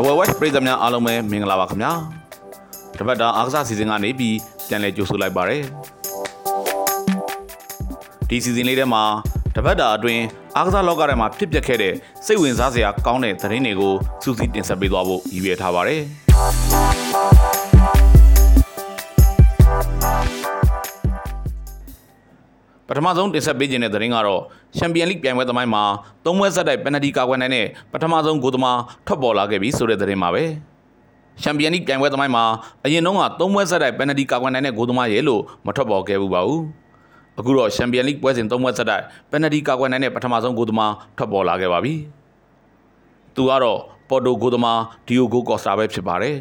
တဝဲဝက်ပရိသတ်များအားလုံးပဲမင်္ဂလာပါခင်ဗျာတပတ်တာအားကစားစီစဉ်ကနေပြီးပြန်လည်ကြိုဆိုလိုက်ပါရစေဒီစီစဉ်လေးထဲမှာတပတ်တာအတွင်းအားကစားလောကထဲမှာဖြစ်ပျက်ခဲ့တဲ့စိတ်ဝင်စားစရာကောင်းတဲ့သတင်းတွေကိုစူးစီးတင်ဆက်ပေးသွားဖို့ရည်ရွယ်ထားပါတယ် ပထမဆုံးတင်ဆက်ပေးခြင်းတဲ့သတင်းကတော့ချန်ပီယံလိပြိုင်ပွဲသမိုင်းမှာသုံးပွဲဆက်တိုက်ပယ်နယ်တီကာကွယ်နိုင်တဲ့ပထမဆုံးဂိုးသမားထွက်ပေါ်လာခဲ့ပြီဆိုတဲ့သတင်းပါပဲချန်ပီယံလိပြိုင်ပွဲသမိုင်းမှာအရင်တုန်းကသုံးပွဲဆက်တိုက်ပယ်နယ်တီကာကွယ်နိုင်တဲ့ဂိုးသမားရဲ့လို့မထွက်ပေါ်ခဲ့ဘူးပါဘူးအခုတော့ချန်ပီယံလိပွဲစဉ်သုံးပွဲဆက်တိုက်ပယ်နယ်တီကာကွယ်နိုင်တဲ့ပထမဆုံးဂိုးသမားထွက်ပေါ်လာခဲ့ပါပြီသူကတော့ပေါ်တိုဂိုးသမားဒီယိုဂိုကော့စတာပဲဖြစ်ပါတယ်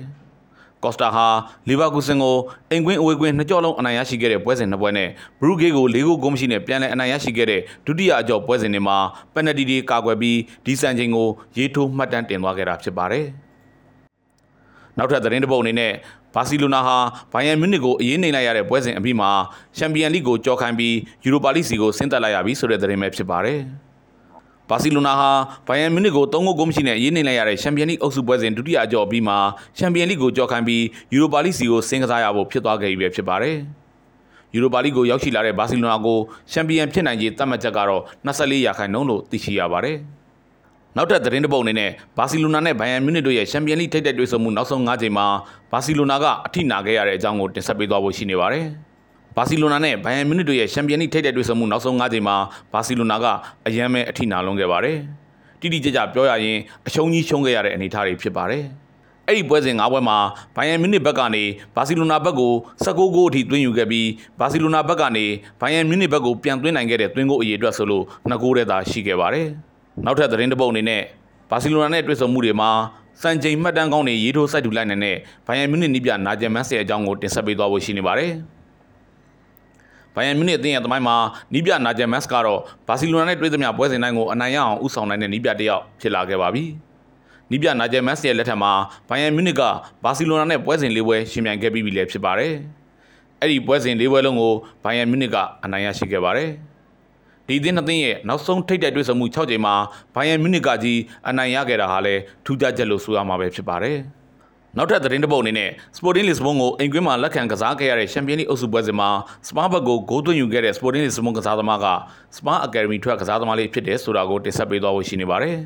ကော့စတာဟာလီဗာကူဆန်ကိုအိမ်ကွင်းအဝေးကွင်းနှစ်ကြော့လုံးအနိုင်ရရှိခဲ့တဲ့ပွဲစဉ်နှစ်ပွဲနဲ့ဘရူဂေးကို၄ဂိုးဂိုးမရှိနဲ့ပြန်လည်အနိုင်ရရှိခဲ့တဲ့ဒုတိယအကြော့ပွဲစဉ်တွေမှာပယ်နယ်တီတွေကာကွယ်ပြီးဒီစံချိန်ကိုရေးထိုးမှတ်တမ်းတင်သွားခဲ့တာဖြစ်ပါတယ်။နောက်ထပ်သတင်းတစ်ပုဒ်အနေနဲ့ဘာစီလိုနာဟာဘိုင်ယန်မြူးနစ်ကိုအရေးနှိမ်လိုက်ရတဲ့ပွဲစဉ်အပြီးမှာချန်ပီယံလိကိုကြော်ခိုင်းပြီးယူရိုပါလိစီကိုဆင်းသက်လိုက်ရပြီဆိုတဲ့သတင်းပဲဖြစ်ပါတယ်။ ဘာစီလိုနာဟာဘိုင်ယန်မြူးနစ်ကို3ဂိုးဂိုးမရှိနဲ့ရေးနှိမ်လိုက်ရတဲ့ချန်ပီယံလိအုပ်စုပွဲစဉ်ဒုတိယအကြော့ပြီးမှာချန်ပီယံလိကိုကြော်ခိုင်းပြီးယူရိုပါလိစီကိုဆင်းကစားရဖို့ဖြစ်သွားခဲ့ပြီပဲဖြစ်ပါတယ်။ယူရိုပါလိကိုရောက်ရှိလာတဲ့ဘာစီလိုနာကိုချန်ပီယံဖြစ်နိုင်ခြေသတ်မှတ်ချက်ကတော့24ရာခိုင်နှုန်းလို့သိရှိရပါတယ်။နောက်ထပ်သတင်းတစ်ပုဒ်အနေနဲ့ဘာစီလိုနာနဲ့ဘိုင်ယန်မြူးနစ်တို့ရဲ့ချန်ပီယံလိထိပ်တိုက်တွေ့ဆုံမှုနောက်ဆုံး၅ချိန်မှာဘာစီလိုနာကအထိနာခဲ့ရတဲ့အကြောင်းကိုတင်ဆက်ပေးသွားဖို့ရှိနေပါတယ်။ ဘာစီလိုနာနဲ့ဘိုင်ယန်မြူနစ်တို့ရဲ့ချန်ပီယံလိထိပ်တိုက်တွေ့ဆုံမှုနောက်ဆုံး၅ချိန်မှာဘာစီလိုနာကအယမ်းမဲ့အထိနာလုံးခဲ့ပါတယ်။တိတိကျကျပြောရရင်အရှုံးကြီးရှုံးခဲ့ရတဲ့အနေအထားတွေဖြစ်ပါတယ်။အဲ့ဒီပွဲစဉ်၅ပွဲမှာဘိုင်ယန်မြူနစ်ဘက်ကနေဘာစီလိုနာဘက်ကို16ဂိုးအထိသွင်းယူခဲ့ပြီးဘာစီလိုနာဘက်ကနေဘိုင်ယန်မြူနစ်ဘက်ကိုပြန်သွင်းနိုင်ခဲ့တဲ့သွင်းဂိုးအရေအတွက်ဆိုလို့2ဂိုးတည်းသာရှိခဲ့ပါတယ်။နောက်ထပ်သတင်းတစ်ပုဒ်အနေနဲ့ဘာစီလိုနာနဲ့တွေ့ဆုံမှုတွေမှာစံချိန်မှတ်တမ်းကောင်းတွေရေးထိုးစိုက်ထူလိုက်နေတဲ့ဘိုင်ယန်မြူနစ်နီးပြနာကျင်မန်းဆယ်အကြောင်းကိုတင်ဆက်ပေးသွားဖို့ရှိနေပါတယ်။ ဘိုင်ယန်မြူနစ်အသင်းရဲ့သမိုင်းမှာနီးပြနာဂျယ်မတ်စ်ကတော့ဘာစီလိုနာနဲ့တွေ့သမျှပွဲစဉ်တိုင်းကိုအနိုင်ရအောင်ဥဆောင်နိုင်တဲ့နီးပြတစ်ယောက်ဖြစ်လာခဲ့ပါပြီ။နီးပြနာဂျယ်မတ်စ်ရဲ့လက်ထက်မှာဘိုင်ယန်မြူနစ်ကဘာစီလိုနာနဲ့ပွဲစဉ်၄ပွဲရှင်ပြိုင်ခဲ့ပြီးပြီလည်းဖြစ်ပါတယ်။အဲ့ဒီပွဲစဉ်၄ပွဲလုံးကိုဘိုင်ယန်မြူနစ်ကအနိုင်ရရှိခဲ့ပါတယ်။ဒီအသင်းနှစ်သင်းရဲ့နောက်ဆုံးထိပ်တိုက်တွေ့ဆုံမှု6ချိန်မှာဘိုင်ယန်မြူနစ်ကကြီးအနိုင်ရခဲ့တာဟာလည်းထူးခြားချက်လို့ဆိုရမှာပဲဖြစ်ပါတယ်။ နောက်ထပ်သတင်းတစ်ပုဒ်အနေနဲ့ Sporting Lisbon ကိုအင်ကွင်းမှာလက်ခံကစားခဲ့ရတဲ့ Champions League အုပ်စုပွဲစဉ်မှာစပါးဘက်ကိုဂိုးသွင်းယူခဲ့တဲ့ Sporting Lisbon ကစားသမားကစပါး Academy ထွက်ကစားသမားလေးဖြစ်တယ်ဆိုတာကိုတင်ဆက်ပေးသွားဖို့ရှိနေပါတယ်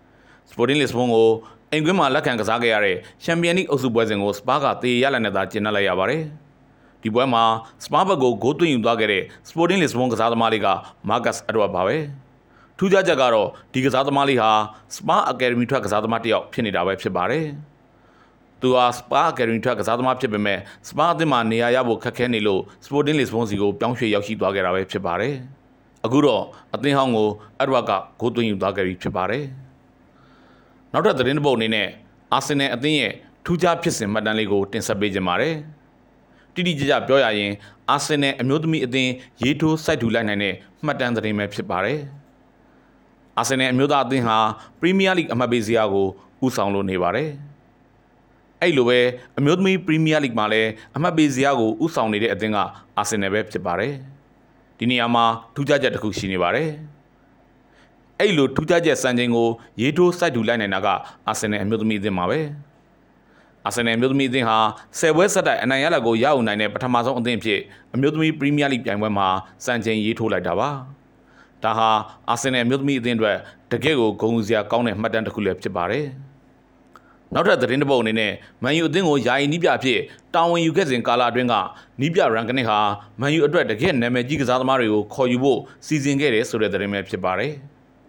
။ Sporting Lisbon ကိုအင်ကွင်းမှာလက်ခံကစားခဲ့ရတဲ့ Champions League အုပ်စုပွဲစဉ်ကိုစပါးကတေရလက်နဲ့သာကျင်းပလိုက်ရပါတယ်။ဒီပွဲမှာစပါးဘက်ကိုဂိုးသွင်းယူသွားခဲ့တဲ့ Sporting Lisbon ကစားသမားလေးက Marcus Edward ပါပဲ။ထူးခြားချက်ကတော့ဒီကစားသမားလေးဟာ Spa Academy ထွက်ကစားသမားတစ်ယောက်ဖြစ်နေတာပဲဖြစ်ပါတယ်။ သူဟာစပါအကယ်ဒမီထက်ကစားသမားဖြစ်ပေမဲ့စပါအသင်းမှာနေရာရဖို့ခက်ခဲနေလို့ Sporting Lisbon စီကိုပြောင်းရွှေ့ရောက်ရှိသွားခဲ့တာပဲဖြစ်ပါတယ်။အခုတော့အသင်းဟောင်းကိုအက်ဒဝါကဂိုးသွင်းယူသွားခဲ့ပြီဖြစ်ပါတယ်။နောက်ထပ်သတင်းတစ်ပုဒ်အနေနဲ့အာဆင်နယ်အသင်းရဲ့ထူးခြားဖြစ်စဉ်မှတ်တမ်းလေးကိုတင်ဆက်ပေးခြင်းပါတယ်။တိတိကျကျပြောရရင်အာဆင်နယ်အမျိုးသမီးအသင်းရေးထိုးစိုက်ထူလိုက်နိုင်တဲ့မှတ်တမ်းသတင်းပဲဖြစ်ပါတယ်။အာဆင်နယ်အမျိုးသားအသင်းဟာပရီးမီးယားလိအမှတ်ပေးစရာကိုဦးဆောင်လို့နေပါတယ်။ အဲ့လိုပဲအမျိုးသမီးပရီးမီးယားလိဂ်မှာလည်းအမှတ်ပေးစရာကိုဥဆောင်နေတဲ့အသင်းကအာဆင်နယ်ပဲဖြစ်ပါတယ်ဒီနေရာမှာထူးခြားချက်တစ်ခုရှိနေပါတယ်အဲ့လိုထူးခြားချက်စံချိန်ကိုရေးထိုးစိုက်ထူလိုက်နိုင်တာကအာဆင်နယ်အမျိုးသမီးအသင်းပါပဲအာဆင်နယ်အမျိုးသမီးအသင်းဟာဆယ်ပွဲဆက်တိုက်အနိုင်ရလဒ်ကိုရအောင်နိုင်တဲ့ပထမဆုံးအသင်းဖြစ်အမျိုးသမီးပရီးမီးယားလိဂ်ပြိုင်ပွဲမှာစံချိန်ရေးထိုးလိုက်တာပါဒါဟာအာဆင်နယ်အမျိုးသမီးအသင်းအတွက်တကယ့်ကိုဂုဏ်ယူစရာကောင်းတဲ့မှတ်တမ်းတစ်ခုလည်းဖြစ်ပါတယ်။ နောက်ထပ်သတင်းတစ်ပုဒ်အနေနဲ့မန်ယူအသင်းကိုယာယီနီးပြအဖြစ်တာဝန်ယူခဲ့စဉ်ကာလအတွင်းကနီးပြရန်ကနစ်ဟာမန်ယူအတွက်တကယ့်နာမည်ကြီးကစားသမားတွေကိုခေါ်ယူဖို့စီစဉ်ခဲ့တယ်ဆိုတဲ့သတင်းပဲဖြစ်ပါတယ်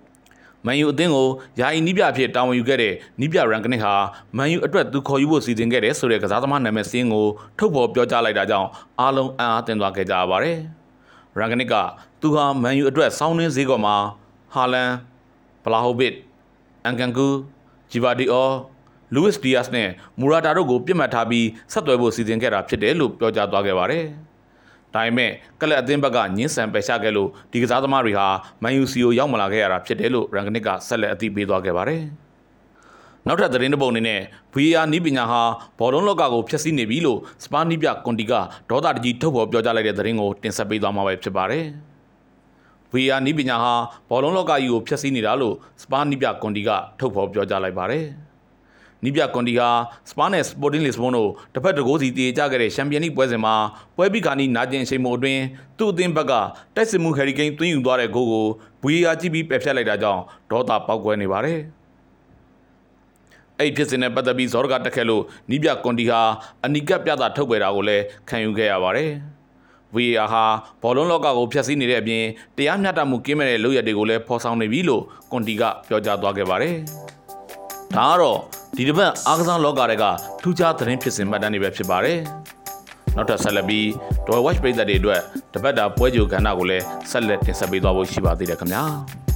။မန်ယူအသင်းကိုယာယီနီးပြအဖြစ်တာဝန်ယူခဲ့တဲ့နီးပြရန်ကနစ်ဟာမန်ယူအတွက်သူခေါ်ယူဖို့စီစဉ်ခဲ့တယ်ဆိုတဲ့ကစားသမားနာမည်စင်းကိုထုတ်ဖော်ပြောကြားလိုက်တာကြောင့်အားလုံးအံ့အားသင့်သွားခဲ့ကြရပါတယ်။ရန်ကနစ်ကသူဟာမန်ယူအတွက်စောင်းနှင်းဈေးကွက်မှာဟာလန်ဘလာဟိုဘစ်အန်ကန်ကူဂျီဗာဒီအော လူးစ်ဒီယပ်စ်နဲ့မူရာတာတို့ကိုပြစ်မှတ်ထားပြီးဆက်သွယ်ဖို့စီစဉ်ခဲ့တာဖြစ်တယ်လို့ပြောကြားသွားခဲ့ပါတယ်။ဒါပေမဲ့ကလပ်အသင်းဘက်ကညှင်းဆန်ပယ်ချခဲ့လို့ဒီကစားသမားတွေဟာမန်ယူစီကိုရောက်မလာခဲ့ရတာဖြစ်တယ်လို့ရန်ကနစ်ကဆက်လက်အသိပေးသွားခဲ့ပါတယ်။နောက်ထပ်သတင်းတစ်ပုဒ်အနေနဲ့ VAR နီးပညာဟာဘော်လုံးလောကကိုဖျက်ဆီးနေပြီလို့စပါနီးပြကွန်တီကဒေါသတကြီးထုတ်ဖော်ပြောကြားလိုက်တဲ့သတင်းကိုတင်ဆက်ပေးသွားမှာပဲဖြစ်ပါတယ်။ VAR နီးပညာဟာဘော်လုံးလောကကြီးကိုဖျက်ဆီးနေတာလို့စပါနီးပြကွန်တီကထုတ်ဖော်ပြောကြားလိုက်ပါတယ်။ နီးပြကွန်တီဟာစပါးနဲ့စပေါ်တင်လစ်ဘွန်တို့တစ်ဖက်တစ်ကိုးစီတည်ကြခဲ့တဲ့ချန်ပီယံလိပွဲစဉ်မှာပွဲပြီးခါနီးနာကျင်အချိန်မို့အတွင်းသူ့အသင်းဘက်ကတိုက်စစ်မှုဟယ်ရီကိန်းသွင်းယူသွားတဲ့ဂိုးကိုဘူရီယာကြည့်ပြီးပယ်ဖျက်လိုက်တာကြောင့်ဒေါသပေါက်ကွဲနေပါတယ်အဲ့ဒီဖြစ်စဉ်နဲ့ပတ်သက်ပြီးဇော်ရကတက်ခဲ့လို့နီးပြကွန်တီဟာအနီကပ်ပြတာထုတ်ပယ်တာကိုလည်းခံယူခဲ့ရပါတယ် VAR ဟာဘောလုံးလောကကိုဖျက်ဆီးနေတဲ့အပြင်တရားမျှတမှုကင်းမဲ့တဲ့လုပ်ရက်တွေကိုလည်းဖော်ဆောင်နေပြီလို့ကွန်တီကပြောကြားသွားခဲ့ပါတယ်။ဒါကတော့ ဒီတစ်ပတ်အားကစားလောကတွေကထူးခြားသတင်းဖြစ်စဉ်မှတ်တမ်းတွေပဲဖြစ်ပါတယ်။နောက်ထပ်ဆက်လက်ပြီး Doi Watch ပြည်သက်တွေအတွက်တပတ်တာပွဲကြိုကဏ္ဍကိုလည်းဆက်လက်တင်ဆက်ပေးသွားဖို့ရှိပါသေးတယ်ခင်ဗျာ။